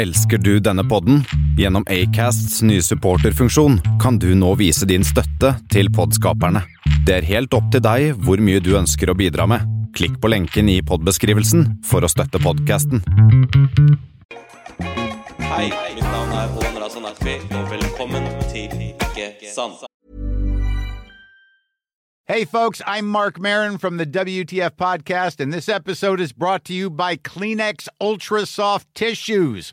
Elsker du denne podden? Gjennom Acasts nye supporterfunksjon kan du nå vise din støtte til podskaperne. Det er helt opp til deg hvor mye du ønsker å bidra med. Klikk på lenken i podbeskrivelsen for å støtte podkasten. Hei, mitt navn er Håvard Razan Akfi, og velkommen til Ikke sant. Hey, folks, I'm Mark Marin from the WTF Podcast, and this episode is brought to you by Kleenex Ultra Soft Tissues,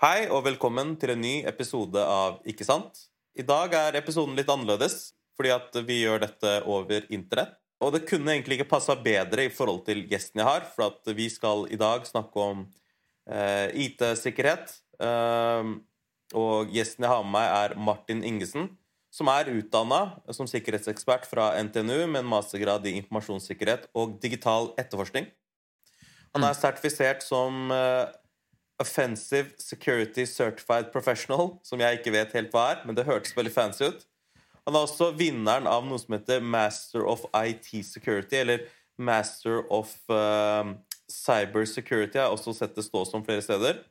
Hei, og velkommen til en ny episode av Ikke sant? I dag er episoden litt annerledes, fordi at vi gjør dette over internett. Og det kunne egentlig ikke passa bedre i forhold til gjesten jeg har, for at vi skal i dag snakke om eh, IT-sikkerhet. Eh, og gjesten jeg har med meg, er Martin Ingesen, som er utdanna som sikkerhetsekspert fra NTNU med en mastergrad i informasjonssikkerhet og digital etterforskning. Han er sertifisert som eh, Offensive Security Certified Professional, som jeg ikke vet helt hva er, men det hørtes veldig fancy ut. Han er også vinneren av noe som heter Master of IT Security, eller Master of uh, Cyber Security. Jeg har også sett det stå som flere steder.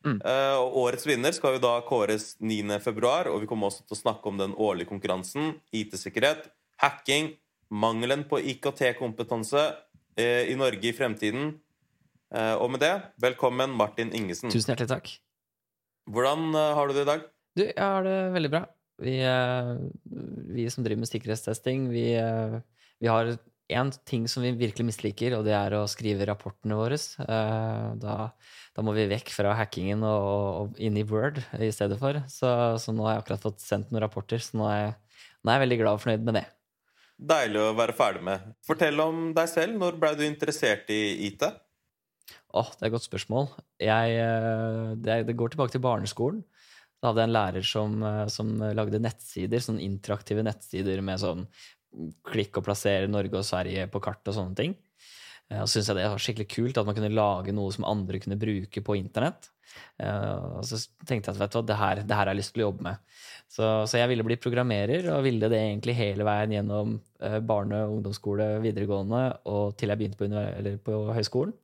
Uh, årets vinner skal jo da kåres 9. februar, og vi kommer også til å snakke om den årlige konkurransen. IT-sikkerhet, hacking, mangelen på IKT-kompetanse uh, i Norge i fremtiden. Uh, og med det, velkommen Martin Ingesen. Tusen hjertelig takk. Hvordan uh, har du det i dag? Du, jeg har det veldig bra. Vi, eh, vi som driver med sikkerhetstesting, vi, eh, vi har én ting som vi virkelig misliker, og det er å skrive rapportene våre. Eh, Da, da må vi vekk fra hackingen og, og inn i Word i stedet for. Så, så nå har jeg akkurat fått sendt noen rapporter, så nå er jeg, nå er jeg veldig glad og fornøyd med det. Deilig å være ferdig med. Fortell om deg selv. Når ble du interessert i IT? Åh, det er et godt spørsmål. Jeg, eh, det, det går tilbake til barneskolen. Da hadde jeg en lærer som, eh, som lagde nettsider, sånn interaktive nettsider med sånn klikk og plassere Norge og Sverige på kart og sånne ting. Eh, Og så syntes jeg det var skikkelig kult at man kunne lage noe som andre kunne bruke på internett. Og så tenkte jeg at vet du hva, det her, det her har jeg lyst til å jobbe med. Så, så jeg ville bli programmerer, og ville det egentlig hele veien gjennom barne- ungdomsskole, videregående, og til jeg begynte på, på høyskolen.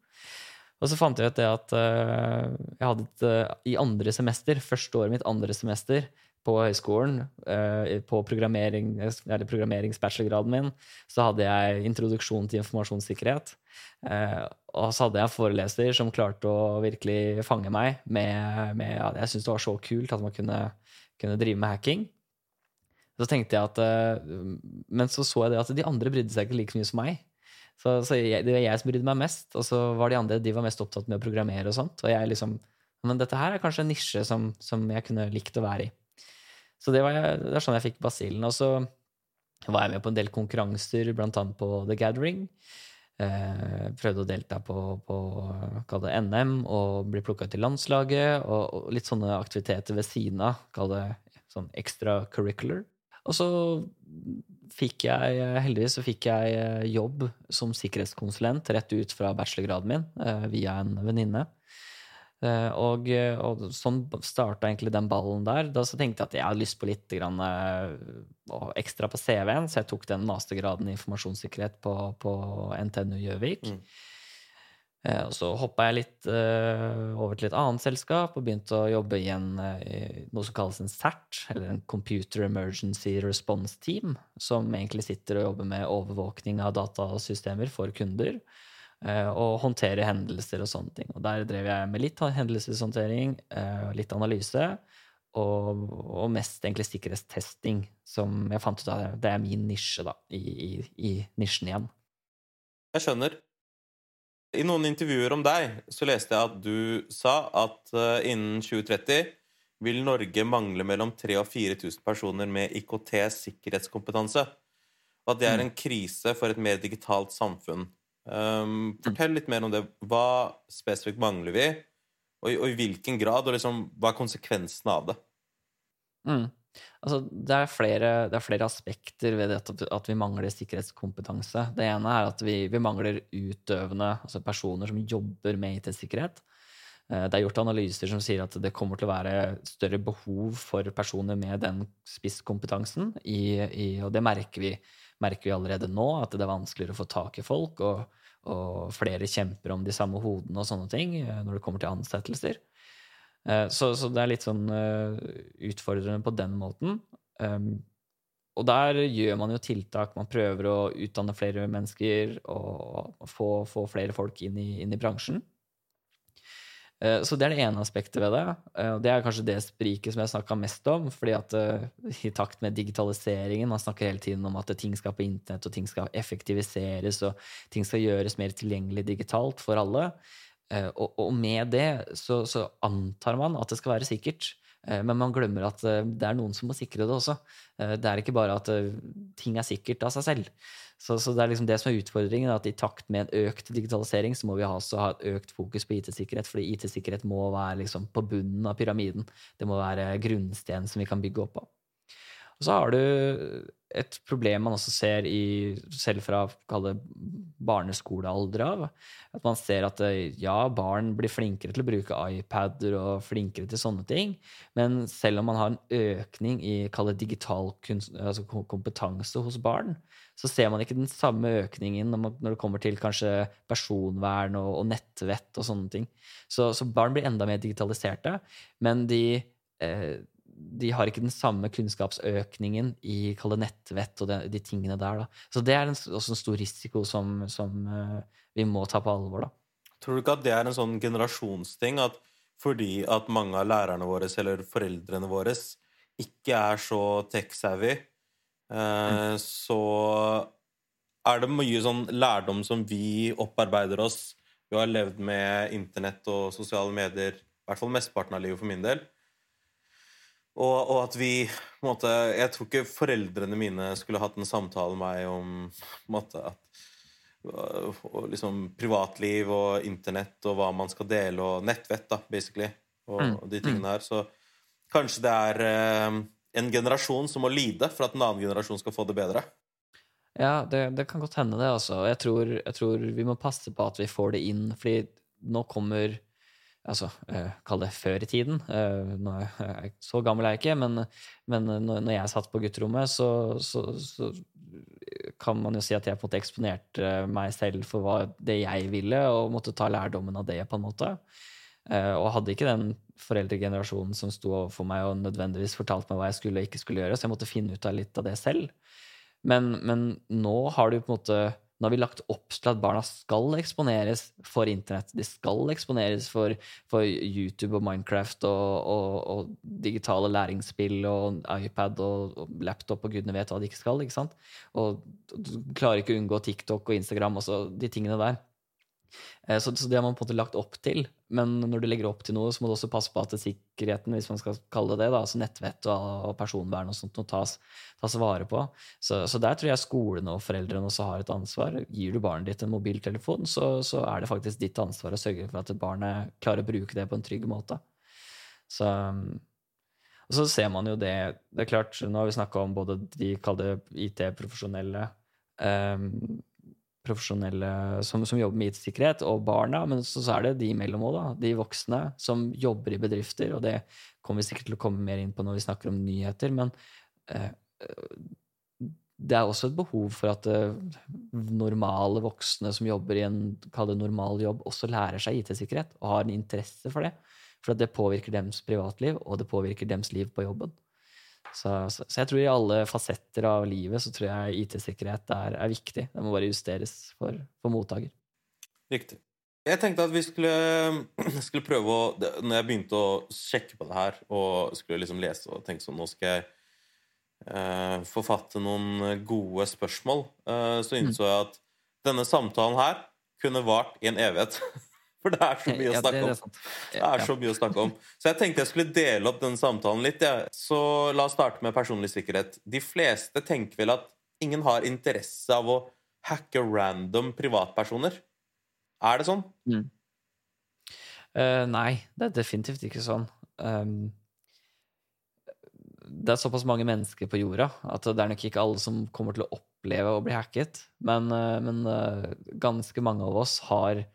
Og så fant jeg ut det at eh, jeg hadde et, eh, i andre semester, første året mitt andre semester på høyskolen, eh, på programmering, eller programmeringsbachelorgraden min, så hadde jeg introduksjon til informasjonssikkerhet. Og så hadde jeg en foreleser som klarte å virkelig fange meg med, med ja, Jeg syntes det var så kult at man kunne, kunne drive med hacking. Så tenkte jeg at Men så så jeg det at de andre brydde seg ikke like mye som meg. Så, så jeg, det var jeg som brydde meg mest, og så var de andre de var mest opptatt med å programmere og sånt. Og jeg liksom Men dette her er kanskje en nisje som, som jeg kunne likt å være i. Så det, var jeg, det var sånn jeg fikk basillen. Og så var jeg med på en del konkurranser, blant annet på The Gathering. Eh, prøvde å delta på, på kall det NM og bli plukka til landslaget. Og, og litt sånne aktiviteter ved siden av, kall det sånn extracurricular. Og så fikk jeg, heldigvis så fikk jeg eh, jobb som sikkerhetskonsulent rett ut fra bachelorgraden min eh, via en venninne. Eh, Og, og sånn starta egentlig den ballen der. Da så tenkte jeg at jeg hadde lyst på litt grann, eh, ekstra på CV-en, så jeg tok den mastergraden i informasjonssikkerhet på, på NTNU Gjøvik. Mm. Eh, Og så hoppa jeg litt eh, over til et annet selskap og begynte å jobbe i en, eh, i noe som kalles en CERT, eller en Computer Emergency Response Team, som egentlig sitter og jobber med overvåkning av datasystemer for kunder. og håndtere hendelser og sånne ting. Og der drev jeg med litt hendelseshåndtering, litt analyse, og, og, mest egentlig sikkerhetstesting, som jeg fant ut av det er min nisje, da, i, i, i nisjen igjen. Jeg skjønner. I noen intervjuer om deg så leste jeg at du sa at uh, innen 2030 vil Norge mangle mellom 3000 og 4000 personer med IKT-sikkerhetskompetanse. Og at det er mm. en krise for et mer digitalt samfunn. Um, fortell litt mer om det. Hva spesifikt mangler vi, og, og i hvilken grad, og liksom, hva er konsekvensene av det? Mm. Altså, det, er flere, det, er flere, aspekter ved det at, at, vi mangler sikkerhetskompetanse. Det ene er at vi, vi mangler utøvende, altså personer som jobber med IT-sikkerhet. Eh, det er gjort analyser som sier at det kommer til å være større behov for personer med den spisskompetansen, i, i, og det merker vi, merker vi, allerede nå, at det er vanskeligere å få tak i folk, og, og flere kjemper om de samme hodene og sånne ting eh, når det kommer til ansettelser. Eh, så, så, det er litt sånn utfordrende på den måten. Og der gjør man jo tiltak. Man prøver å utdanne flere mennesker og få, få flere folk inn i, inn i bransjen. Eh, så det er det ene aspektet ved det. Eh, og det er kanskje det spriket som jeg snakka mest om. fordi at eh, i takt med digitaliseringen Man snakker hele tiden om at ting skal på internett, og ting skal effektiviseres, og ting skal gjøres mer tilgjengelig digitalt for alle. Og, med det så, så antar man at det skal være sikkert. Men man glemmer at det er noen som må sikre det også. Det er ikke bare at ting er sikkert av seg selv. Så, så, det er liksom det som er utfordringen, at i takt med en økt digitalisering så må vi også ha et økt fokus på IT-sikkerhet, fordi IT-sikkerhet må være liksom på bunnen av pyramiden. Det må være grunnsten som vi kan bygge opp av. Og så har du et problem man også ser i, selv fra barneskolealder av. At man ser at ja, barn blir flinkere til å bruke iPader og flinkere til sånne ting. Men selv om man har en økning i digital altså kompetanse hos barn, så ser man ikke den samme økningen når det kommer til kanskje personvern og, og nettvett og sånne ting. Så, så, barn blir enda mer digitaliserte, men de eh, de har ikke den samme kunnskapsøkningen i nettvett og de, de, tingene der. Da. Så det er en, også en stor risiko som, som uh, vi må ta på alvor. Da. Tror du ikke at det er en sånn generasjonsting? At fordi at mange av lærerne våre eller foreldrene våre ikke er så tech-savvy, uh, mm. så er det mye sånn lærdom som vi opparbeider oss Vi har levd med internett og sosiale medier, i hvert fall mesteparten av livet for min del og, og, at vi måte, Jeg tror ikke foreldrene mine skulle hatt en samtale med meg om måte, at, og, liksom, privatliv og internett og hva man skal dele, og nettvett, da, basically, og, mm. og de tingene mm. her. Så kanskje det er eh, en generasjon som må lide for at en annen generasjon skal få det bedre. Ja, det, det kan godt hende, det. altså. Jeg tror, jeg tror vi må passe på at vi får det inn. fordi nå kommer altså, eh, kall det før i tiden. Eh, nå er jeg, så gammel er jeg ikke, men, men når jeg satt på gutterommet, så, så, så, kan man jo si at jeg på en måte eksponerte meg selv for hva det jeg ville, og måtte ta lærdommen av det, på en måte. Eh, og hadde ikke den foreldregenerasjonen som sto overfor meg og nødvendigvis fortalte meg hva jeg skulle og ikke skulle gjøre, så jeg måtte finne ut av litt av det selv. Men, men nå har du på en måte nå har vi lagt opp til at barna skal eksponeres for internett. De skal eksponeres for, for YouTube og Minecraft og, og, og, digitale læringsspill og iPad og, og, laptop og gudene vet hva de ikke skal. ikke sant? Og du klarer ikke å unngå TikTok og Instagram og de tingene der. Eh, så, det har man på en måte lagt opp til. Men når du legger opp til noe, så må du også passe på at sikkerheten, hvis man skal kalle det det, altså nettvett og, personvern og sånt, noe tas, tas vare på. Så, så, der tror jeg skolene og foreldrene også har et ansvar. Gir du barnet ditt en mobiltelefon, så, så, er det faktisk ditt ansvar å sørge for at barnet klarer å bruke det på en trygg måte. Så, og så ser man jo det Det er klart, nå har vi snakka om både de kalte IT-profesjonelle um, profesjonelle som, som, jobber med IT-sikkerhet, og barna, men så, så, er det de imellom òg, da. De voksne som jobber i bedrifter, og det kommer vi sikkert til å komme mer inn på når vi snakker om nyheter, men eh, det er også et behov for at eh, normale voksne som jobber i en normal jobb, også lærer seg IT-sikkerhet og har en interesse for det. For det påvirker deres privatliv, og det påvirker deres liv på jobben. Så, så, så, jeg tror i alle fasetter av livet så tror jeg IT-sikkerhet er, er, viktig. Det må bare justeres for, for mottaker. Riktig. Jeg tenkte at vi skulle, skulle prøve å Når jeg begynte å sjekke på det her og skulle liksom lese og tenke sånn Nå skal jeg eh, forfatte noen gode spørsmål, eh, så innså jeg at denne samtalen her kunne vart i en evighet. For det er så mye å snakke om. Det er så mye å snakke om. Så jeg tenkte jeg skulle dele opp den samtalen litt. Ja. Så la oss starte med personlig sikkerhet. De fleste tenker vel at ingen har interesse av å hacke random privatpersoner. Er det sånn? Eh, nei, det er definitivt ikke sånn. Um, det er såpass mange mennesker på jorda at det er nok ikke alle som kommer til å oppleve å bli hacket. Men, uh, men uh, ganske mange av oss har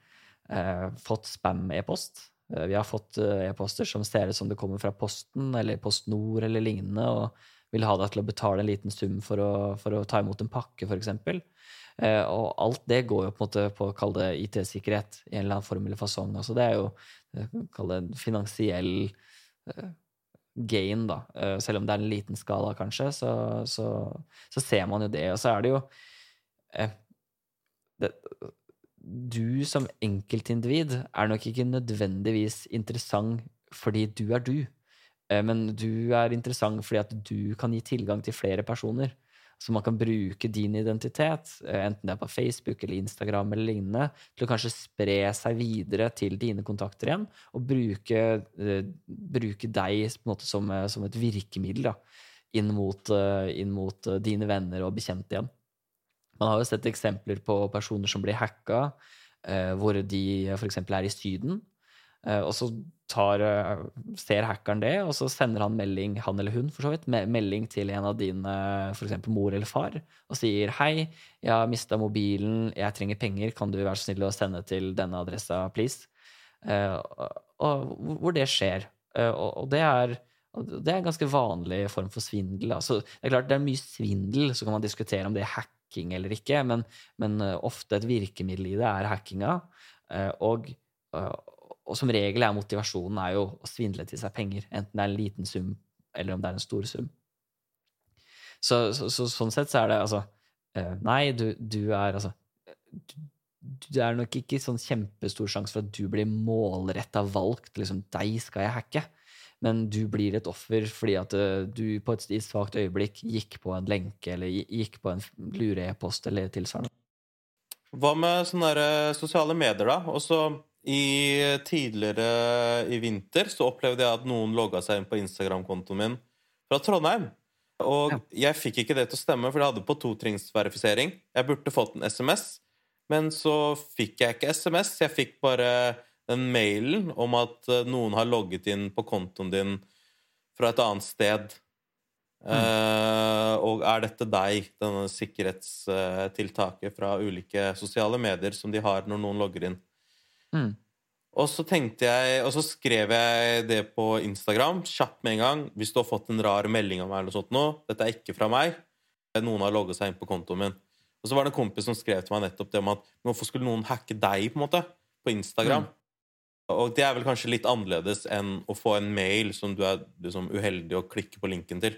fått spam-e-post. Eh, vi har fått eh, e-poster som ser ut som det kommer fra Posten eller Post Nord eller lignende, og vil ha deg til å betale en liten sum for å, for å ta imot en pakke, f.eks. Eh, og alt det går jo på en måte på å kalle det IT-sikkerhet i en eller annen form eller fasong. Altså det er jo eh, det en finansiell eh, gain, da. Eh, selv om det er en liten skala, kanskje, så, så, så ser man jo det. Og så er det jo eh, det, Du som enkeltindivid er nok ikke nødvendigvis interessant fordi du er du, eh, men du er interessant fordi at du kan gi tilgang til flere personer. Så man kan bruke din identitet, eh, enten det er på Facebook eller Instagram eller lignende, til å kanskje spre seg videre til dine kontakter igjen, og bruke, eh, bruke deg som, som et virkemiddel da, inn mot, inn mot dine venner og bekjente igjen. Man har jo sett eksempler på personer som blir hacka, eh, hvor de f.eks. er i Syden. Eh, og så tar, eh, ser hackeren det, og så sender han melding, han eller hun for så vidt, me- melding til en av dine, f.eks. mor eller far, og sier 'Hei, jeg har mista mobilen, jeg trenger penger, kan du være så snill å sende til denne adressa, please?' Eh, og, hvor det skjer. Eh, og, det er det er en ganske vanlig form for svindel. Altså, det er klart det er mye svindel, så kan man diskutere om det er hacking eller ikke, men, men eh, ofte et virkemiddel i det er hackinga. Eh, og, eh, og som regel er motivasjonen er jo å svindle til seg penger, enten det er en liten sum eller om det er en stor sum. Så, så, så sånn sett så er det altså Nei, du, du er altså du, Det er nok ikke sånn kjempestor sjanse for at du blir målretta valgt. Liksom, deg skal jeg hacke. Men du blir et offer fordi at eh, du på et svakt øyeblikk gikk på en lenke eller gikk på en lure e-post eller tilsvarende. Hva med sånne eh, sosiale medier, da? Også i tidligere i vinter så opplevde jeg at noen logga seg inn på Instagram-kontoen min fra Trondheim. Og jeg fikk ikke det til å stemme, for jeg hadde på totrinnsverifisering. Jeg burde fått en SMS, men så fikk jeg ikke SMS. Jeg fikk bare den mailen om at eh, noen har logget inn på kontoen din fra et annet sted. Eh, og er dette deg, denne sikkerhetstiltaket fra ulike sosiale medier som de har når noen logger inn? Mm. Og så tenkte jeg, og så skrev jeg det på Instagram kjapt med en gang. Hvis du har fått en rar melding av meg, eller noe sånt nå, dette er ikke fra meg. Noen har logget seg inn på kontoen min. Og så var det en kompis som skrev til meg nettopp det om at hvorfor skulle noen hacke deg på en måte, på Instagram? Og det er vel kanskje litt annerledes enn å få en mail som du er liksom, uheldig å klikke på linken til.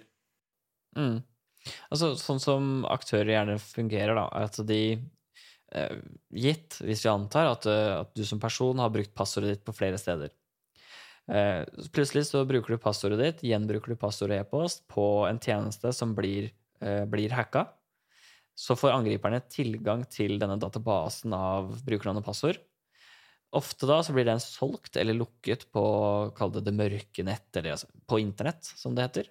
Mm. Altså, sånn som aktører gjerne fungerer, da, at de eh, Gitt, hvis vi antar at, eh, at du som person har brukt passordet ditt på flere steder. Eh, plutselig så bruker du passordet ditt, gjenbruker du passord og e-post på en tjeneste som blir, blir hacka. Så får angriperne tilgang til denne databasen av brukernavn og passord. Ofte da så blir den solgt eller lukket på kall det det mørke nett, eller altså, på internett, som det heter.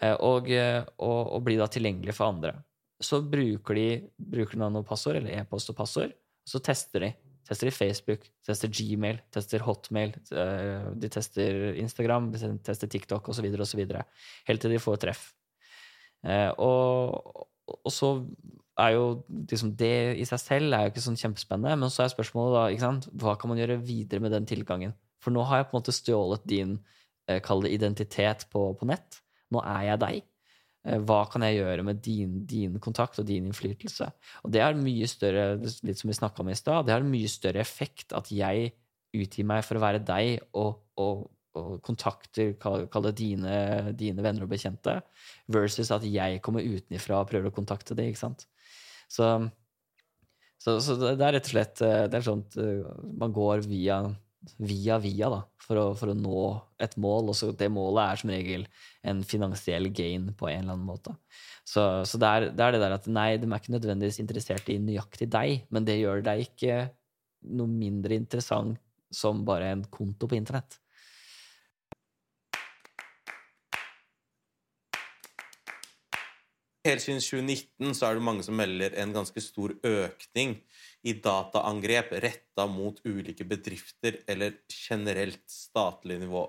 Eh, Og, eh, og, og blir da tilgjengelig for andre. Så bruker de brukernavn og passord, eller e-post og passord, og så tester de. Tester de Facebook, tester Gmail, tester Hotmail, eh, de tester Instagram, de tester TikTok osv., osv. Helt til de får treff. Og, og så er jo liksom det i seg selv er jo ikke sånn kjempespennende, men så er spørsmålet da, ikke sant, hva kan man gjøre videre med den tilgangen? For nå har jeg på en måte stjålet din, eh, kall det identitet på, på nett. Nå er jeg deg. Eh, Hva kan jeg gjøre med din, din kontakt og din innflytelse? Og det har mye større, litt som vi om i sted, det har mye større effekt at jeg utgir meg for å være deg og, og, og kontakter, kall det dine, dine venner og bekjente, versus at jeg kommer utenfra og prøver å kontakte deg, ikke sant? Så, Så, så det det er rett og slett eh, det er sånn at eh, man går via via, via da, for å, for å nå et mål, og så det målet er som regel en finansiell gain på en eller annen måte. Så, så det, er, det er det der at nei, de er ikke nødvendigvis interessert i nøyaktig deg, men det gjør deg ikke noe mindre interessant som bare en konto på internett. Helt siden 2019 så er det mange som melder en ganske stor økning i dataangrep retta mot ulike bedrifter eller generelt statlig nivå.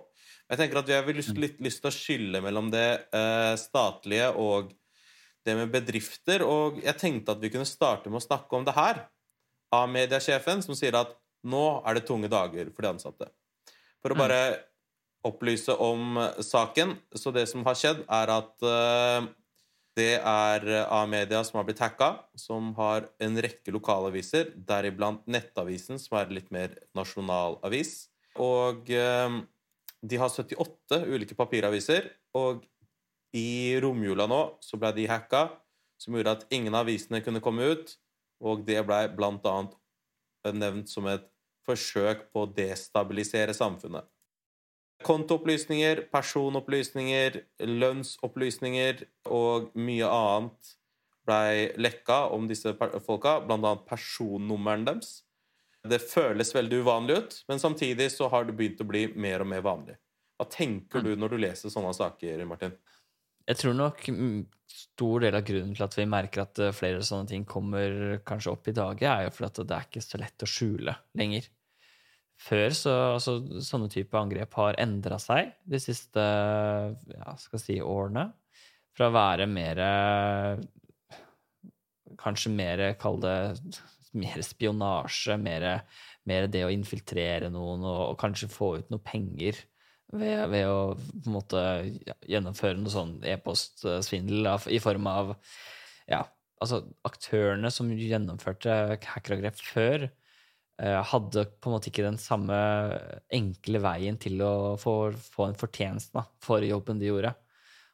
Jeg tenker at Vi har litt lyst til å skille mellom det eh, statlige og det med bedrifter. Og jeg tenkte at vi kunne starte med å snakke om det her. Av mediesjefen, som sier at nå er det tunge dager for de ansatte. For å bare opplyse om saken, så det som har skjedd, er at eh, det er A-media som har blitt hacka, som har en rekke lokalaviser, deriblant Nettavisen, som er litt mer nasjonalavis. Og eh, de har 78 ulike papiraviser, og i romjula nå så ble de hacka, som gjorde at ingen av avisene kunne komme ut, og det ble blant annet nevnt som et forsøk på å destabilisere samfunnet. Kontoopplysninger, personopplysninger, lønnsopplysninger og mye annet blei lekka om disse folka, annet personnummeren deres. Det føles veldig uvanlig ut, men samtidig så har det begynt å bli mer og mer vanlig. Hva tenker du når du leser sånne saker, Martin? Jeg tror nok stor del av grunnen til at vi merker at eh, flere sånne ting kommer kanskje opp i dage, er jo fordi at det er ikke så lett å skjule lenger. Før så altså, sånne type angrep har endra seg de siste ja, skal si, årene. Fra å være mer Kanskje mer, kall det mer spionasje, mer, mer, det å infiltrere noen og, og kanskje få ut noe penger ved, ved, å på en måte gjennomføre noe sånn e-postsvindel i form av ja, altså aktørene som gjennomførte hackerangrep før, hadde på en måte ikke den samme enkle veien til å få, få en fortjeneste for jobben de gjorde.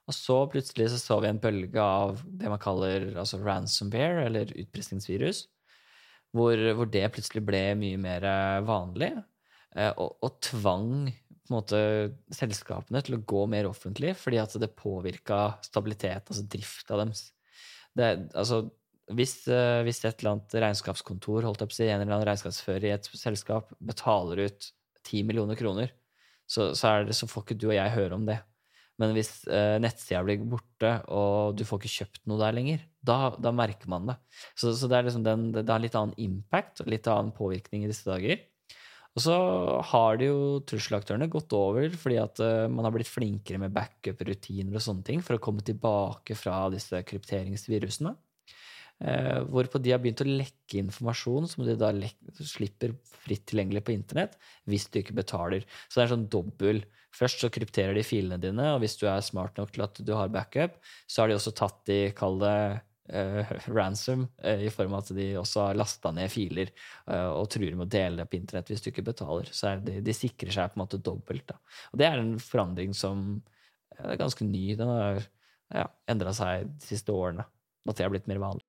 Og så plutselig så, så vi en bølge av det man kaller altså ransomware, eller utpressingsvirus, hvor, hvor, det plutselig ble mye mer vanlig, eh, og, og tvang måte selskapene til å gå mer offentlig, fordi at det påvirka stabilitet, altså drifta deres. Det, altså, hvis, uh, hvis, et eller annet regnskapskontor, holdt opp, en eller annen regnskapsfører i et selskap, betaler ut 10 millioner kroner, så, så, det, så, får ikke du og jeg høre om det. Men hvis uh, nettsida blir borte, og du får ikke kjøpt noe der lenger, da, da merker man det. Så, så det, den, det, har litt annen impact og litt annen påvirkning i disse dager. Og så har det jo trusselaktørene gått over fordi at uh, man har blitt flinkere med backup-rutiner og sånne ting for å komme tilbake fra disse krypteringsvirusene. Eh, hvorpå de har begynt å lekke informasjon som de da slipper fritt tilgjengelig på internett hvis du ikke betaler. Så det er sånn dobbel. Først så krypterer de filene dine, og hvis du er smart nok til at du har backup, så har de også tatt de, kall det eh, ransom, eh, i form av at de også har lasta ned filer uh, og truer med å dele det på internett hvis du ikke betaler. Så de, de, sikrer seg på en måte dobbelt. Da. Og det er en forandring som er ganske ny. Den har ja, endra seg de siste årene. At det har blitt mer vanlig.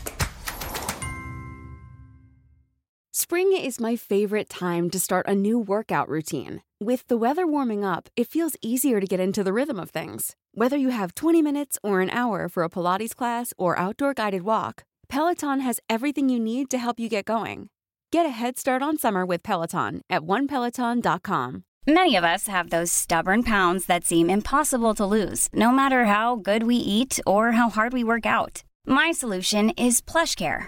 Spring is my favorite time to start a new workout routine. With the weather warming up, it feels easier to get into the rhythm of things. Whether you have 20 minutes or an hour for a Pilates class or outdoor guided walk, Peloton has everything you need to help you get going. Get a head start on summer with Peloton at onepeloton.com. Many of us have those stubborn pounds that seem impossible to lose, no matter how good we eat or how hard we work out. My solution is PlushCare.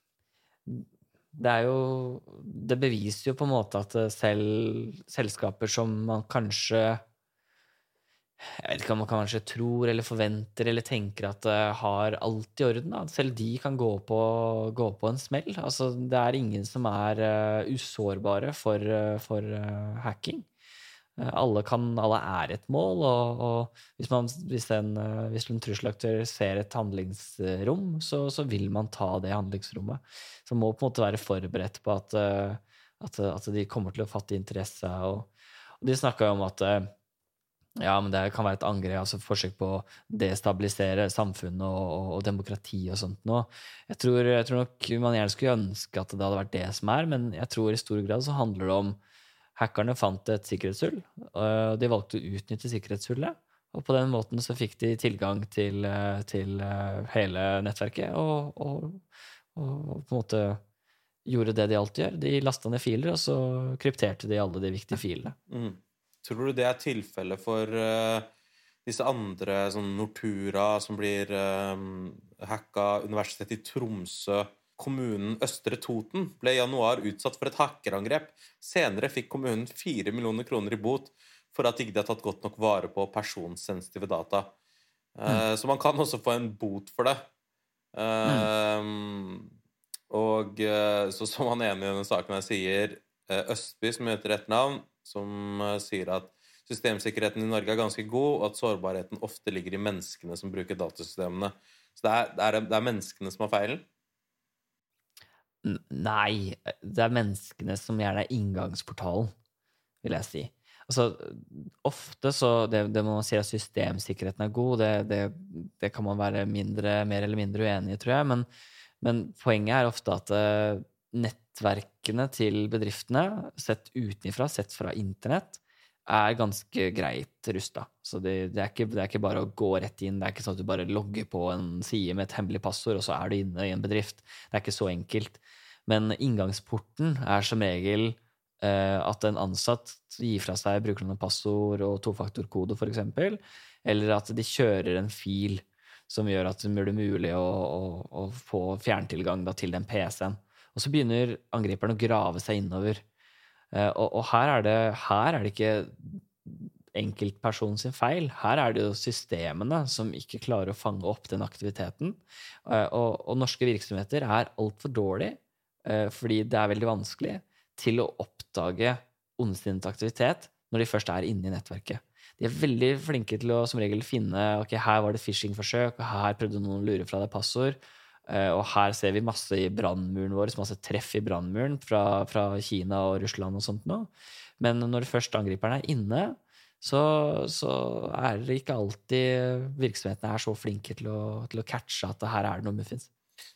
Det er jo Det beviser jo på en måte at selv selskaper som man kanskje jeg vet ikke om man kanskje tror eller forventer eller tenker at det har alt i orden. Da. Selv de kan gå på, gå på en smell. Altså, det er ingen som er uh, usårbare for, uh, for uh, hacking. Alle, kan, alle er et mål, og, og hvis, man, hvis, en, hvis, en, trusselaktør ser et handlingsrom, så, så, vil man ta det handlingsrommet. Så man må på en måte være forberedt på at, at, at de kommer til å fatte interesse. Og, og de snakka jo om at ja, men det kan være et angrep, altså forsøk på å destabilisere samfunnet og, og, og demokrati og sånt noe. Jeg jeg tror, nok man gjerne skulle ønske at det hadde vært det som er, men jeg tror i stor grad så handler det om Hackerne fant et sikkerhetshull, og de valgte å utnytte sikkerhetshullet. Og på den måten så fikk de tilgang til, til hele nettverket, og, og, og, på en måte gjorde det de alltid gjør. De lasta ned filer, og så krypterte de alle de viktige filene. Mm. Tror du det er tilfellet for uh, disse andre, sånn Nortura, som blir um, hacka? Universitetet i Tromsø. Kommunen Østre Toten ble i januar utsatt for et hackerangrep. Senere fikk kommunen 4 millioner kroner i bot for at de ikke har tatt godt nok vare på personsensitive data. Uh, mm. Så man kan også få en bot for det. Mm. Og så som han ene i denne saken her sier, Østby, som heter navn, som eh, sier at systemsikkerheten i Norge er ganske god, og at sårbarheten ofte ligger i menneskene som bruker datasystemene. Så det er, det er, det er menneskene som har feilen? Nei, det er menneskene som gjerne er inngangsportalen, vil jeg si. Altså, ofte så Det, det man sier at systemsikkerheten er god, det, det, det, kan man være mindre, mer eller mindre uenig i, tror jeg. Men, men poenget er ofte at uh, nettverkene til bedriftene, sett utenfra, sett fra internett, er ganske greit rusta. Så det, det, er ikke, det, er ikke, bare å gå rett inn. Det er ikke sånn at du bare logger på en side med et hemmelig passord, og så er du inne i en bedrift. Det er ikke så enkelt. Men inngangsporten er som regel eh, at en ansatt gir fra seg brukernavn og passord og tofaktorkode, f.eks., eller at de kjører en fil som gjør at det blir mulig å, å, å få fjerntilgang da, til den PC-en. Og så begynner angriperen å grave seg innover. Eh, og, og her, er det, her, er det, ikke enkeltpersonen sin feil. Her er det jo systemene som ikke klarer å fange opp den aktiviteten. Eh, og, og norske virksomheter er altfor dårlige, eh, fordi det er veldig vanskelig, til å oppdage ondsinnet aktivitet når de først er inne i nettverket. De er veldig flinke til å som regel finne ok, her var det phishing-forsøk, og her prøvde noen å lure fra deg passord. Eh, og her ser vi masse i brannmuren vår, masse treff i brannmuren fra, fra, Kina og Russland og sånt nå. Men når først angriperen er inne, så, så, er det ikke alltid virksomhetene er så flinke til å, til å catche at her er det noe muffins.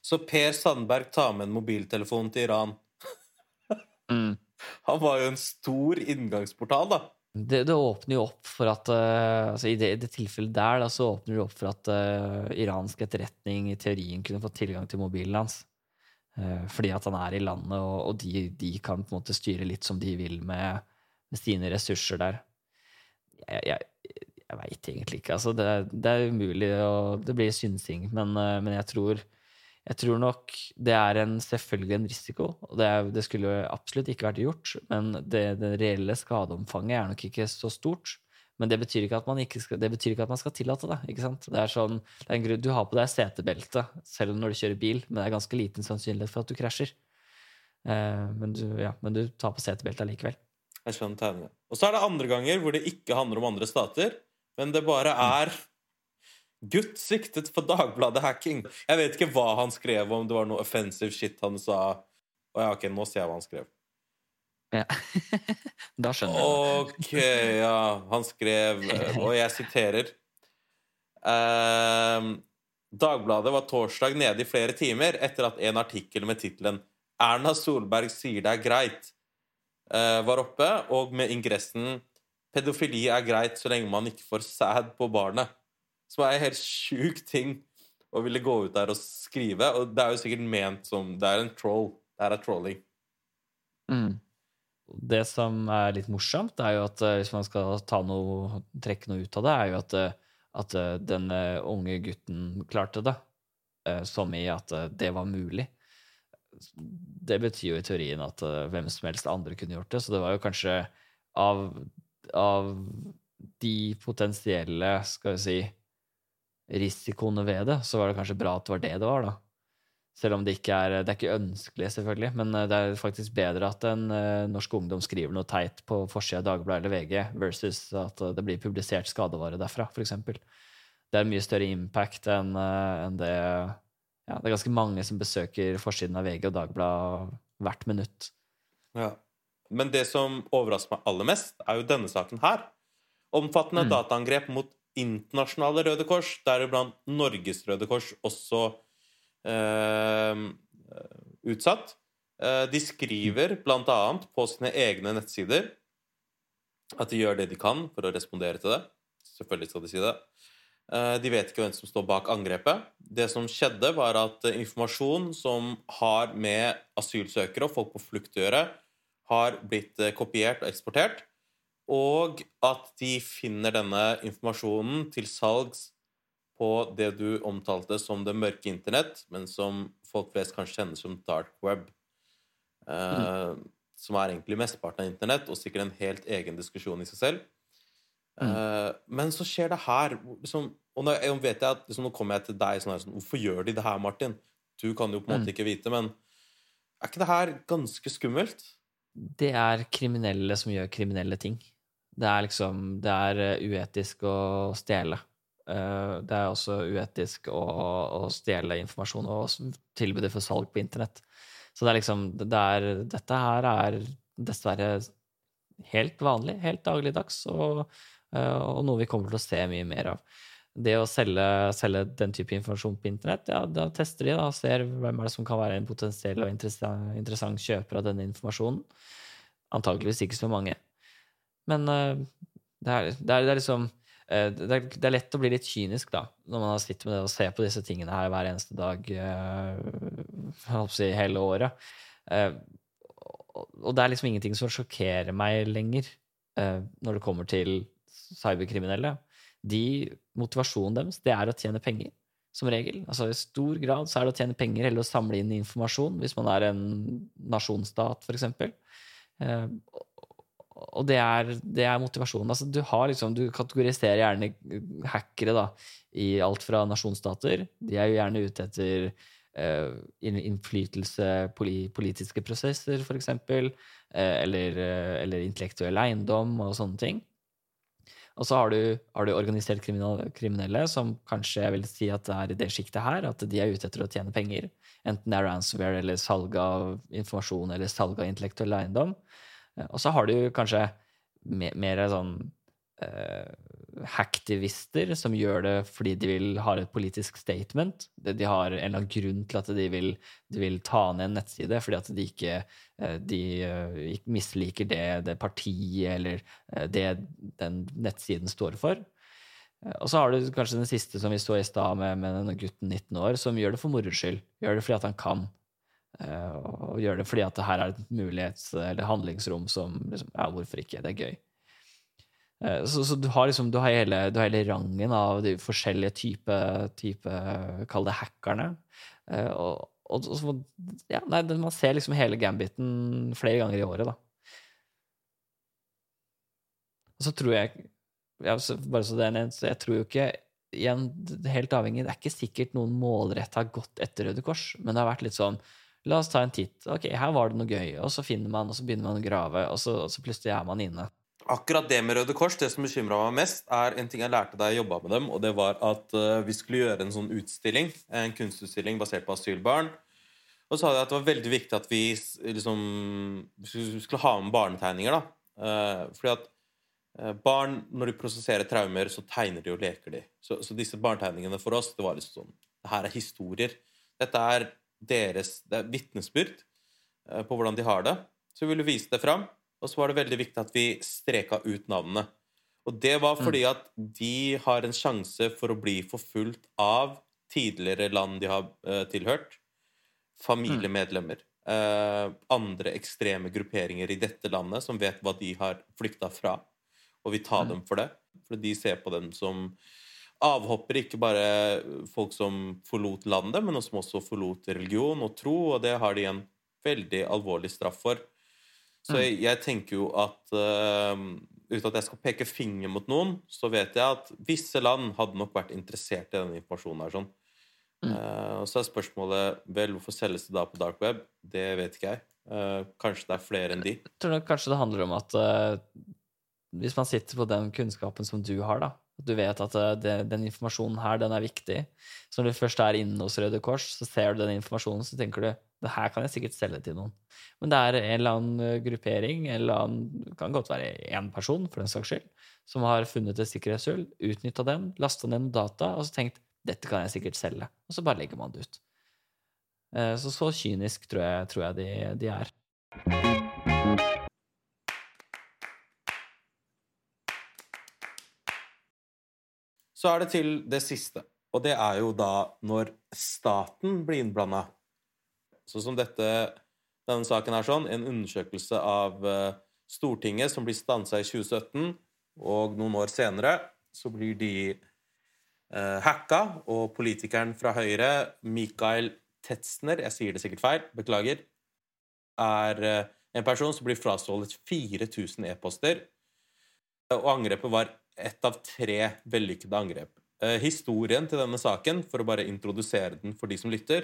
Så Per Sandberg tar med en mobiltelefon til Iran. mm. Han var jo en stor inngangsportal, da. Det, det, åpner jo opp for at uh, altså i, det, det, tilfellet der da, så åpner det opp for at uh, iransk etterretning i teorien kunne få tilgang til mobilen hans. Uh, fordi at han er i landet, og, og de, de, kan på en måte styre litt som de vil med, med sine ressurser der. Jeg, jeg, jeg veit egentlig ikke. Altså, det, det, er umulig, og det blir synsing. Men, men jeg tror jeg tror nok det er en, selvfølgelig en risiko, og det, det skulle absolutt ikke vært gjort. Men det, det, reelle skadeomfanget er nok ikke så stort. Men det betyr ikke at man, skal, ikke at man skal tillate det. ikke sant? Det er sånn, det er en grunn, Du har på deg setebelte selv når du kjører bil, men det er ganske liten sannsynlighet for at du krasjer. Eh, men, du, ja, men, du, tar på setebeltet allikevel. Og så er det andre ganger hvor det ikke handler om andre stater, men det bare er Gutt siktet for Dagbladet-hacking. Jeg vet ikke hva han skrev, om det var noe offensive shit han sa. Å ja, ok, nå ser jeg hva han skrev. Ja. da skjønner jeg. Ok, ja. Han skrev, eh, og jeg siterer ehm, Dagbladet var torsdag nede i flere timer etter at en artikkel med tittelen 'Erna Solberg sier det er greit' eh, var oppe, og med ingressen 'Pedofili er greit så lenge man ikke får sæd på barnet'. Som er en helt sjuk ting å ville gå ut der og skrive. Og det er jo sikkert ment som Det er en troll. Det her er trolling. Mm. Det som er litt morsomt, er jo at eh, hvis man skal noe, trekke noe ut av det, er jo at, eh, at eh, den unge gutten klarte det. Som i at det var mulig. Det betyr jo i teorien at hvem som helst andre kunne gjort det. Så det var jo kanskje av, av de potensielle, skal vi si, risikoene ved det, så var det kanskje bra at det var det det var, da. Selv om det ikke er, det er ikke ønskelig, selvfølgelig. Men eh, det er faktisk bedre at en eh, norsk ungdom skriver noe teit på forsida av Dagbladet eller VG, versus at eh, det blir publisert skadevare derfra, f.eks. Det er mye større impact enn en det ja, Det er ganske mange som besøker forsiden av VG og Dagbladet hvert minutt. Ja. Men det som overrasker meg aller mest, er jo denne saken her. Omfattende Mm. dataangrep mot internasjonale Røde Kors, deriblant Norges Røde Kors, også eh, utsatt. Eh, de skriver annet på sine egne nettsider at de gjør det de kan for å respondere til det. Selvfølgelig skal de si det. Eh, De vet ikke hvem som står bak angrepet. Det som skjedde, var at informasjon som har med asylsøkere og folk på flukt å gjøre, har blitt eh, kopiert og eksportert. Og at de finner denne informasjonen til salgs på det du omtalte som det mørke internett, men som folk flest kanskje kjenner som dark web. Eh, Som er egentlig mesteparten av internett, og sikkert en helt egen diskusjon i seg selv. Eh, men så skjer det her liksom, Og nå jeg vet jeg at liksom, Nå kommer jeg til deg sånn her sånn, Hvorfor gjør de det her, Martin? Du kan jo på en måte ikke vite, men er ikke det her ganske skummelt? Det er kriminelle som gjør kriminelle ting. Det er liksom Det er eh, uetisk å stjele. Eh, Det er også uetisk å, å stjele informasjon og tilby det for salg på internett. Så det er liksom det er, Dette her er dessverre helt vanlig, helt dagligdags, og, eh, og noe vi kommer til å se mye mer av. Det å selge, selge den type informasjon på internett, ja, da tester de da, ser hvem er det som kan være en potensiell og interessant, interessant kjøper av denne informasjonen. Antakeligvis ikke så mange. Men eh, det, er, det, er, det er liksom eh, det er, det er lett å bli litt kynisk da, når man har slitt med det og ser på disse tingene her hver eneste dag å si, hele året. Uh, og det er liksom ingenting som sjokkerer meg lenger uh, når det kommer til cyberkriminelle. De, motivasjonen deres det er å tjene penger, som regel. Altså I stor grad så er det å tjene penger eller å samle inn informasjon, hvis man er en nasjonsstat, f.eks. Eh, og det er, det er motivasjonen. Altså, du, liksom, du kategoriserer gjerne hackere da, i alt fra nasjonsstater. De er jo gjerne ute etter uh, innflytelse, politiske prosesser, f.eks., uh, eller, uh, eller intellektuell eiendom og sånne ting. Og så har du, har du organisert kriminelle, som kanskje jeg vil si at det er i det sjiktet her, at de er ute etter å tjene penger. Enten det er ransomware eller salg av informasjon eller salg av intellektuell eiendom. Eh, Og så har du kanskje mer, mer sånn eh, hacktivister som gjør det fordi de vil ha et politisk statement. De har en eller annen grunn til at de vil, de vil ta ned en nettside fordi at de ikke eh, de misliker det, det partiet eller det den nettsiden står for. Og så har du kanskje den siste som vi så i stad med, med denne gutten 19 år, som gjør det for moro skyld. Gjør det fordi at han kan. Eh, Og gjør det fordi at det her er et mulighets- eller handlingsrom som liksom, Ja, hvorfor ikke? Det er gøy. Eh, Så, så du har liksom du har hele, du har hele rangen av de forskjellige type, type Kall det hackerne. Eh, Og, og, og ja, nei, man ser liksom hele gambiten flere ganger i året, da. Og så tror jeg ja, så bare så det er nevnt, jeg tror jo ikke igjen, helt avhengig, det er ikke sikkert noen målretta har gått etter Røde Kors, men det har vært litt sånn La oss ta en titt. Ok, her var det noe gøy. Og så finner man, og så begynner man å grave, og så, og så plutselig er man inne. Akkurat det med Røde Kors, det som bekymra meg mest, er en ting jeg lærte da jeg jobba med dem, og det var at eh, vi skulle gjøre en sånn utstilling, en kunstutstilling basert på asylbarn. Og så sa de at det var veldig viktig at vi liksom skulle ha med barnetegninger, da. Eh, fordi at eh, barn, når de prosesserer traumer, så tegner de og leker de. Så, så disse barnetegningene for oss, det var liksom sånn Det her er historier. Dette er deres er vitnesbyrd eh, på hvordan de har det. Så vi ville vise det fram. Og så var det veldig viktig at vi streka ut navnene. Og det var fordi at de har en sjanse for å bli forfulgt av tidligere land de har eh, tilhørt. Familiemedlemmer. Eh, andre ekstreme grupperinger i dette landet som vet hva de har flykta fra, og vil ta dem for det. For de ser på dem som avhoppere, ikke bare folk som forlot landet, men som også forlot religion og tro, og det har de en veldig alvorlig straff for. Så jeg, jeg tenker jo at uh, Uten at jeg skal peke finger mot noen, så vet jeg at visse land hadde nok vært interessert i denne informasjonen. her sånn. Eh, og så er spørsmålet vel, hvorfor selges det da på dark web? Det vet ikke jeg. Uh, kanskje det er flere enn de. Jeg tror nok kanskje det handler om at hvis man sitter på den kunnskapen som du har, da, at du vet at eh, det, den informasjonen her, den er viktig. Så når du først er inne hos Røde Kors, så ser du den informasjonen, så tenker du det her kan jeg sikkert selge til noen. Men det er en eller annen eh, gruppering, eller annen, det kan godt være én person, for den saks skyld, som har funnet et sikkerhetshull, utnytta den, lasta ned noen data, og så tenkt dette kan jeg sikkert selge. Og så bare legger man det ut. Eh, Så så kynisk tror jeg, tror jeg de, de er. Så er det til det siste, og det er jo da når staten blir innblanda. Sånn som dette, denne saken er sånn, en undersøkelse av eh, Stortinget som blir stansa i 2017, og noen år senere så blir de eh, hacka, og politikeren fra Høyre, Mikael Tetzner, jeg sier det sikkert feil, beklager, er eh, en person som blir frastjålet 4000 e-poster, og angrepet var ett av tre vellykkede angrep. Eh, historien til denne saken, for å bare introdusere den for de som lytter,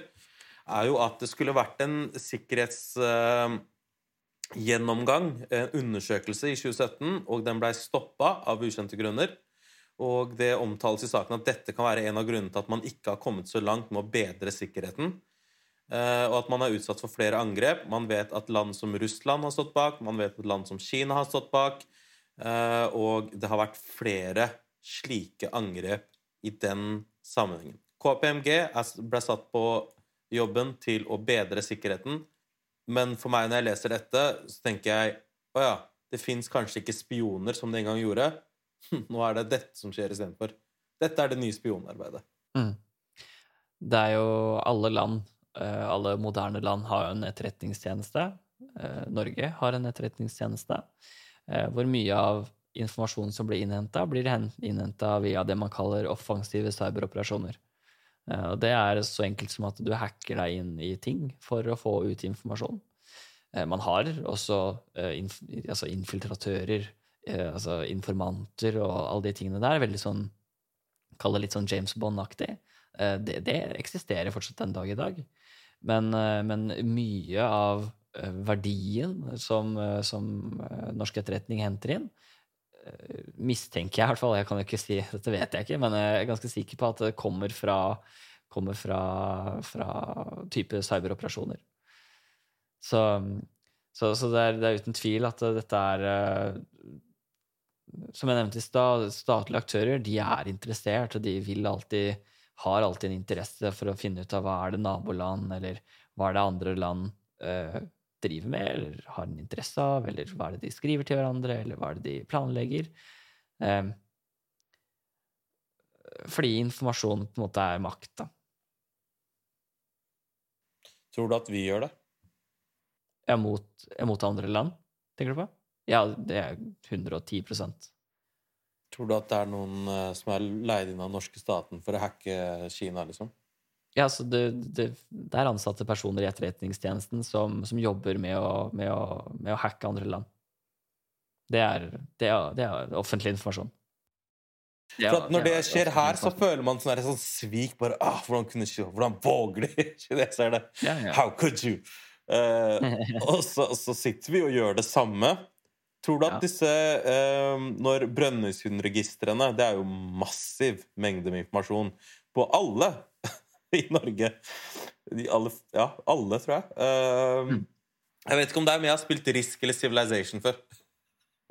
er jo at det skulle vært en sikkerhetsgjennomgang, en undersøkelse i 2017, og den blei stoppa av ukjente grunner. Og det omtales i saken at dette kan være en av grunnene til at man ikke har kommet så langt med å bedre sikkerheten. Eh, og at man er utsatt for flere angrep. Man vet at land som Russland har stått bak, man vet at land som Kina har stått bak. Eh, og det har vært flere slike angrep i den sammenhengen. KPMG ble satt på jobben til å bedre sikkerheten, men for meg når jeg leser dette, så tenker jeg å ja, det fins kanskje ikke spioner som det en gang gjorde. Nå er det dette som skjer istedenfor. Dette er det nye spionarbeidet. Mm. Det er jo alle land, eh, alle moderne land har jo en etterretningstjeneste. Eh, Norge har en etterretningstjeneste. Eh, Hvor mye av informasjonen som blir innhenta, blir innhenta via det man kaller offensive cyberoperasjoner. Eh, Og det er så enkelt som at du hacker deg inn i ting for å få ut informasjon. Eh, Man har også altså infiltratører, altså informanter og alle de tingene der. Veldig sånn Kall det litt sånn James Bond-aktig. Det, det eksisterer fortsatt den dag i dag. Men, men mye av verdien som, eh, som eh, norsk etterretning henter inn, eh, mistenker jeg i hvert fall, jeg kan jo ikke si, dette vet jeg ikke, men jeg er ganske sikker på at det kommer fra, kommer fra, fra type cyberoperasjoner. Så, så, så det, er, det er uten tvil at dette er eh, Som jeg nevnte i stad, statlige aktører de er interessert, og de vil alltid har alltid en interesse for å finne ut av hva er det naboland, eller hva er det andre land eh, driver med, eller har en interesse av, eller hva er det de skriver til hverandre, eller hva er det de planlegger. Eh, fordi informasjon på en måte er makt, da. Tror du at vi gjør det? Ja, mot, mot andre land, tenker du på? Ja, det er 110% Tror du at det er noen eh, som er leid inn av den norske staten for å hacke Kina, liksom? Ja, så det, det, det er ansatte personer i etterretningstjenesten som, som jobber med å, med, å, med å hacke andre land. Det er, det er, det er offentlig informasjon. For at når det skjer her, så føler man sånn, sånn svik. bare, ah, Hvordan kunne ikke, hvordan våger de kineserne? Ja, ja. How could you? Uh, og så, så sitter vi og gjør det samme. Tror du at Ja. disse uh, Når Brønnøysundregistrene Det er jo massiv mengde med informasjon på alle i Norge. De alle, ja, alle, tror jeg. Uh, mm. Jeg vet ikke om det er, men jeg har spilt Risk eller Civilization før.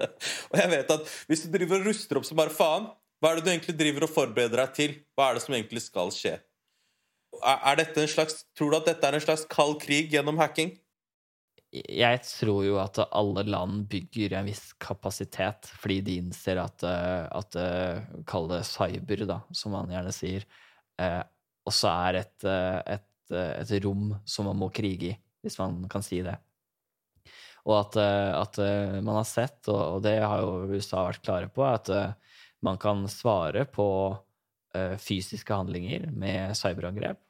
og jeg vet at hvis du driver og ruster opp så bare faen, hva er det du egentlig driver og forbereder deg til? Hva er det som egentlig skal skje? Er, er dette en slags, tror du at dette er en slags kald krig gjennom hacking? Jeg tror jo at alle land bygger en viss kapasitet fordi de innser at, eh, at eh, Kall det cyber, da, som man gjerne sier, eh, også er et, et, et, rom som man må krige i, hvis man kan si det. Og at, at man har sett, og det har jo USA vært klare på, at man kan svare på fysiske handlinger med cyberangrep.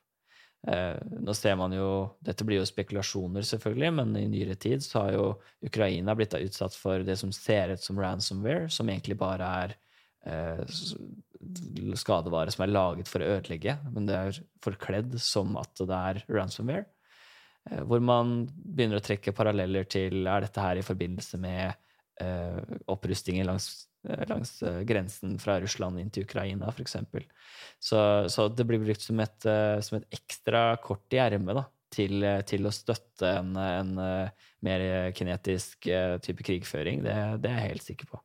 Eh, nå ser man jo Dette blir jo spekulasjoner, selvfølgelig, men i nyere tid så har jo Ukraina blitt utsatt for det som ser ut som ransomware, som egentlig bare er eh, skadevare som er laget for å ødelegge, men det er forkledd som at det er ransomware. Eh, hvor man begynner å trekke paralleller til er dette her i forbindelse med uh, opprustningen langs Eh, langs eh, grensen fra Russland inn til Ukraina, f.eks. Så, så det blir brukt som et, eh, som et ekstra kort i ermet til, til, å støtte en, en, mer kinetisk type krigføring. Det, det, er jeg helt sikker på.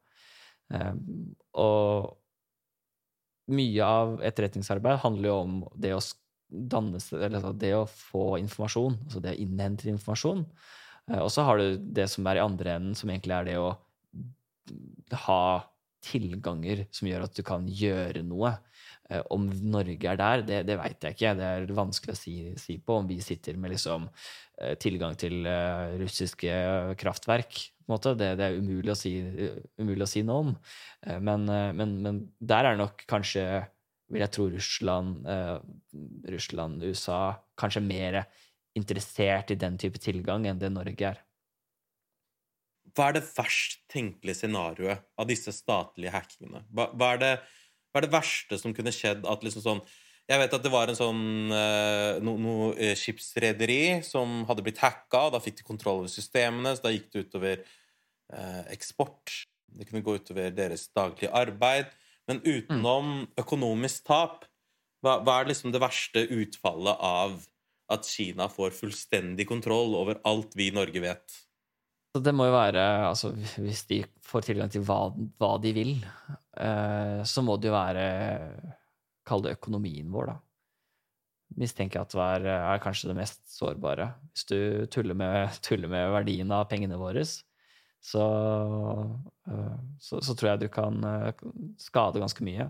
Og mye av etterretningsarbeid handler jo om det å danne eller altså det å få informasjon, altså det å innhente informasjon. Og så har du det som er i andre enden, som egentlig er det å ha tilganger som gjør at du kan gjøre noe. Eh, om Norge er der, det, det veit jeg ikke. Det er vanskelig å si, si, på. Om vi sitter med liksom, eh, tilgang til russiske kraftverk. Det, det, er umulig å, si, umulig å si noe om. Uh, men, uh, men, men, der er nok kanskje, vil jeg tro, Russland, Russland, USA kanskje mer interessert i den type tilgang enn det Norge er. Hva er det verst tenkelige scenarioet av disse statlige hackingene? Hva, hva, er det, hva, er det, verste som kunne skjedd? At liksom sånn Jeg vet at det var en sånn noe no, uh, skipsrederi som hadde blitt hacka. Da fikk de kontroll over systemene, så da gikk det utover eh, eksport. Det kunne gå utover deres daglige arbeid. Men utenom økonomisk tap, hva, hva er liksom det verste utfallet av at Kina får fullstendig kontroll over alt vi i Norge vet? Så det må jo være Altså, hvis de får tilgang til hva, hva de vil, eh, så må det jo være Kall det økonomien vår, da. Mistenker jeg at det er, kanskje det mest sårbare. Hvis du tuller med, tuller med verdien av pengene våre, så, eh, så, så, tror jeg du kan eh, skade ganske mye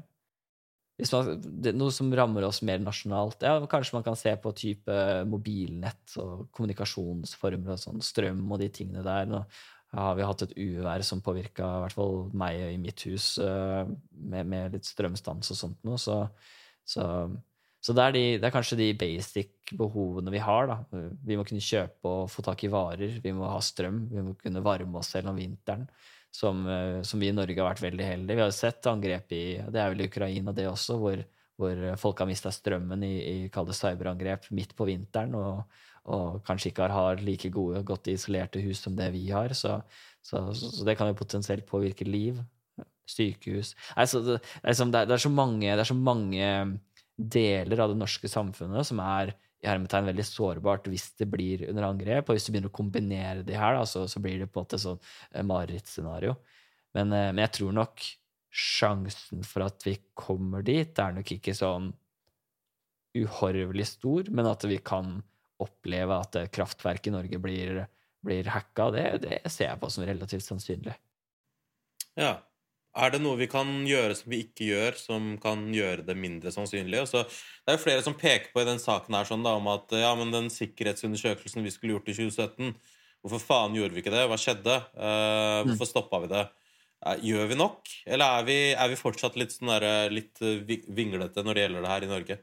man, det, noe som rammer oss mer nasjonalt. Ja, kanskje man kan se på type mobilnett og kommunikasjonsformer og sånn, strøm og de tingene der. Har vi hatt et uvær som påvirka i hvert fall meg i mitt hus, uh, med, med, litt strømstans og sånt noe. Så, så, så det, er de, det, er kanskje de basic behovene vi har. Da. Vi må kunne kjøpe og få tak i varer. Vi må ha strøm. Vi må kunne varme oss selv om vinteren som, eh, som, vi i Norge har vært veldig heldige. Vi har sett angrep i det er vel Ukraina, det også, hvor, hvor folk har mista strømmen i, i cyberangrep midt på vinteren, og, og, kanskje ikke har, like gode, godt isolerte hus som det vi har. Så, så, så det kan jo potensielt påvirke liv. Sykehus altså, det, det, er, det, er, så mange, det er så mange deler av det norske samfunnet som er i hermetegn veldig sårbart hvis det blir under angrep. Og hvis du begynner å kombinere de her, da, så, så, blir det på en måte sånn eh, marerittscenario. Men, eh, men, jeg tror nok sjansen for at vi kommer dit, er nok ikke sånn uhorvelig stor, men at vi kan oppleve at kraftverket i Norge blir, blir hacka, det, det ser jeg på som relativt sannsynlig. Ja, er det noe vi kan gjøre som vi ikke gjør, som kan gjøre det mindre sannsynlig? Også, det er jo flere som peker på i den saken her sånn da, om at ja, men den sikkerhetsundersøkelsen vi skulle gjort i 2017 Hvorfor faen gjorde vi ikke det? Hva skjedde? Uh, hvorfor stoppa vi det? Gjør vi nok? Eller er vi, er vi fortsatt litt, sånn der, litt uh, vinglete når det gjelder det her i Norge?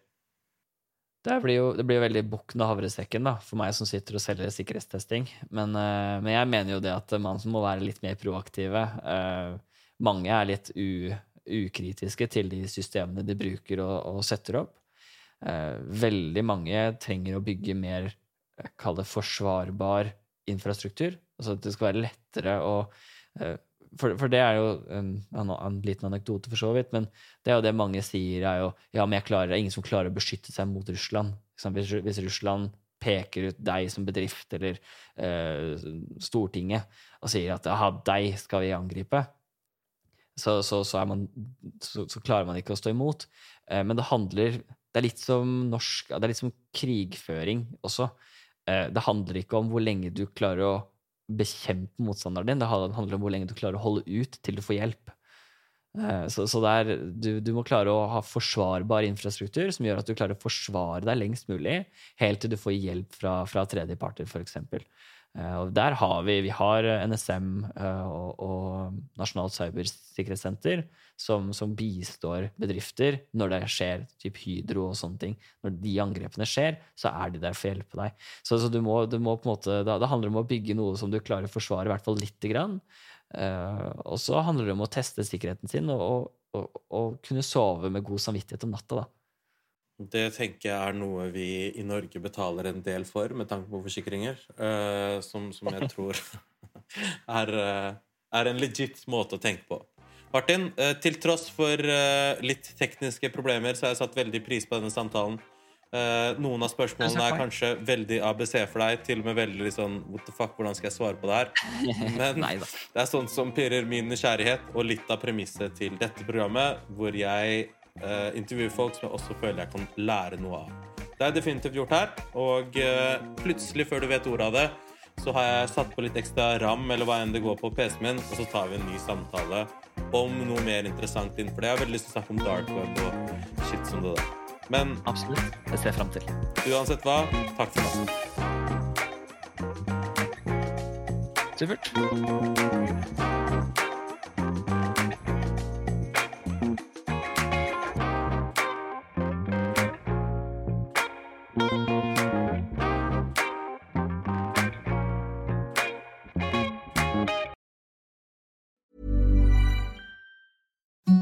Det blir jo det blir veldig bukken og havresekken da, for meg som sitter og selger sikkerhetstesting. Men, men, jeg mener jo det at man må være litt mer proaktive. Uh, mange er litt u, ukritiske til de systemene de bruker og, og setter opp. Uh, veldig mange trenger å bygge mer kall det forsvarbar infrastruktur. Altså at det skal være lettere å for, for, det er jo en, en, liten anekdote, for så vidt, men det er jo det mange sier, er jo ja, men jeg klarer, det er ingen som klarer å beskytte seg mot Russland. Hvis, hvis Russland peker ut deg som bedrift eller eh, Stortinget og sier at aha, deg skal vi angripe, så, så, så, man, så, klarer man ikke å stå imot. Eh, men det handler Det er litt som norsk Det er litt som krigføring også. Eh, det handler ikke om hvor lenge du klarer å bekjempe motstanderen din, det handler om hvor lenge du klarer å holde ut til du får hjelp. Eh, så, så der, du, du, må klare å ha forsvarbar infrastruktur som gjør at du klarer å forsvare deg lengst mulig, helt til du får hjelp fra, fra tredjeparter, f.eks. Eh, og der har vi, vi har NSM eh, og, og Nasjonalt cybersikkerhetssenter som, som, bistår bedrifter når det skjer typ Hydro og sånne ting. Når de angrepene skjer, så er de der for å hjelpe deg. Så, så du må, du må, på en måte, det, det handler om å bygge noe som du klarer å forsvare i hvert fall lite grann. Og så handler det om å teste sikkerheten sin og, og, og, kunne sove med god samvittighet om natta. da. Det tenker jeg er noe vi i Norge betaler en del for, med tanke på forsikringer. Uh, som, som, jeg tror er, uh, er, en legit måte å tenke på. Martin, til tross for litt tekniske problemer, så har jeg satt veldig pris på denne samtalen. Uh, noen av spørsmålene er kanskje veldig ABC for deg. Til og med veldig sånn What the fuck, hvordan skal jeg svare på det her? Men det er sånt som pirrer min nysgjerrighet, og litt av premisset til dette programmet, hvor jeg uh, intervjuer folk som jeg også føler jeg kan lære noe av. Det er definitivt gjort her, og eh, plutselig, før du vet ordet av det, så har jeg satt på litt ekstra ram, eller hva enn det går på PC-en min, og så tar vi en ny samtale om noe mer interessant innenfor det. Jeg har veldig lyst til å snakke om dark web og shit som det der. Men Absolutt. Det ser jeg fram til. Uansett hva, takk for nå. Supert.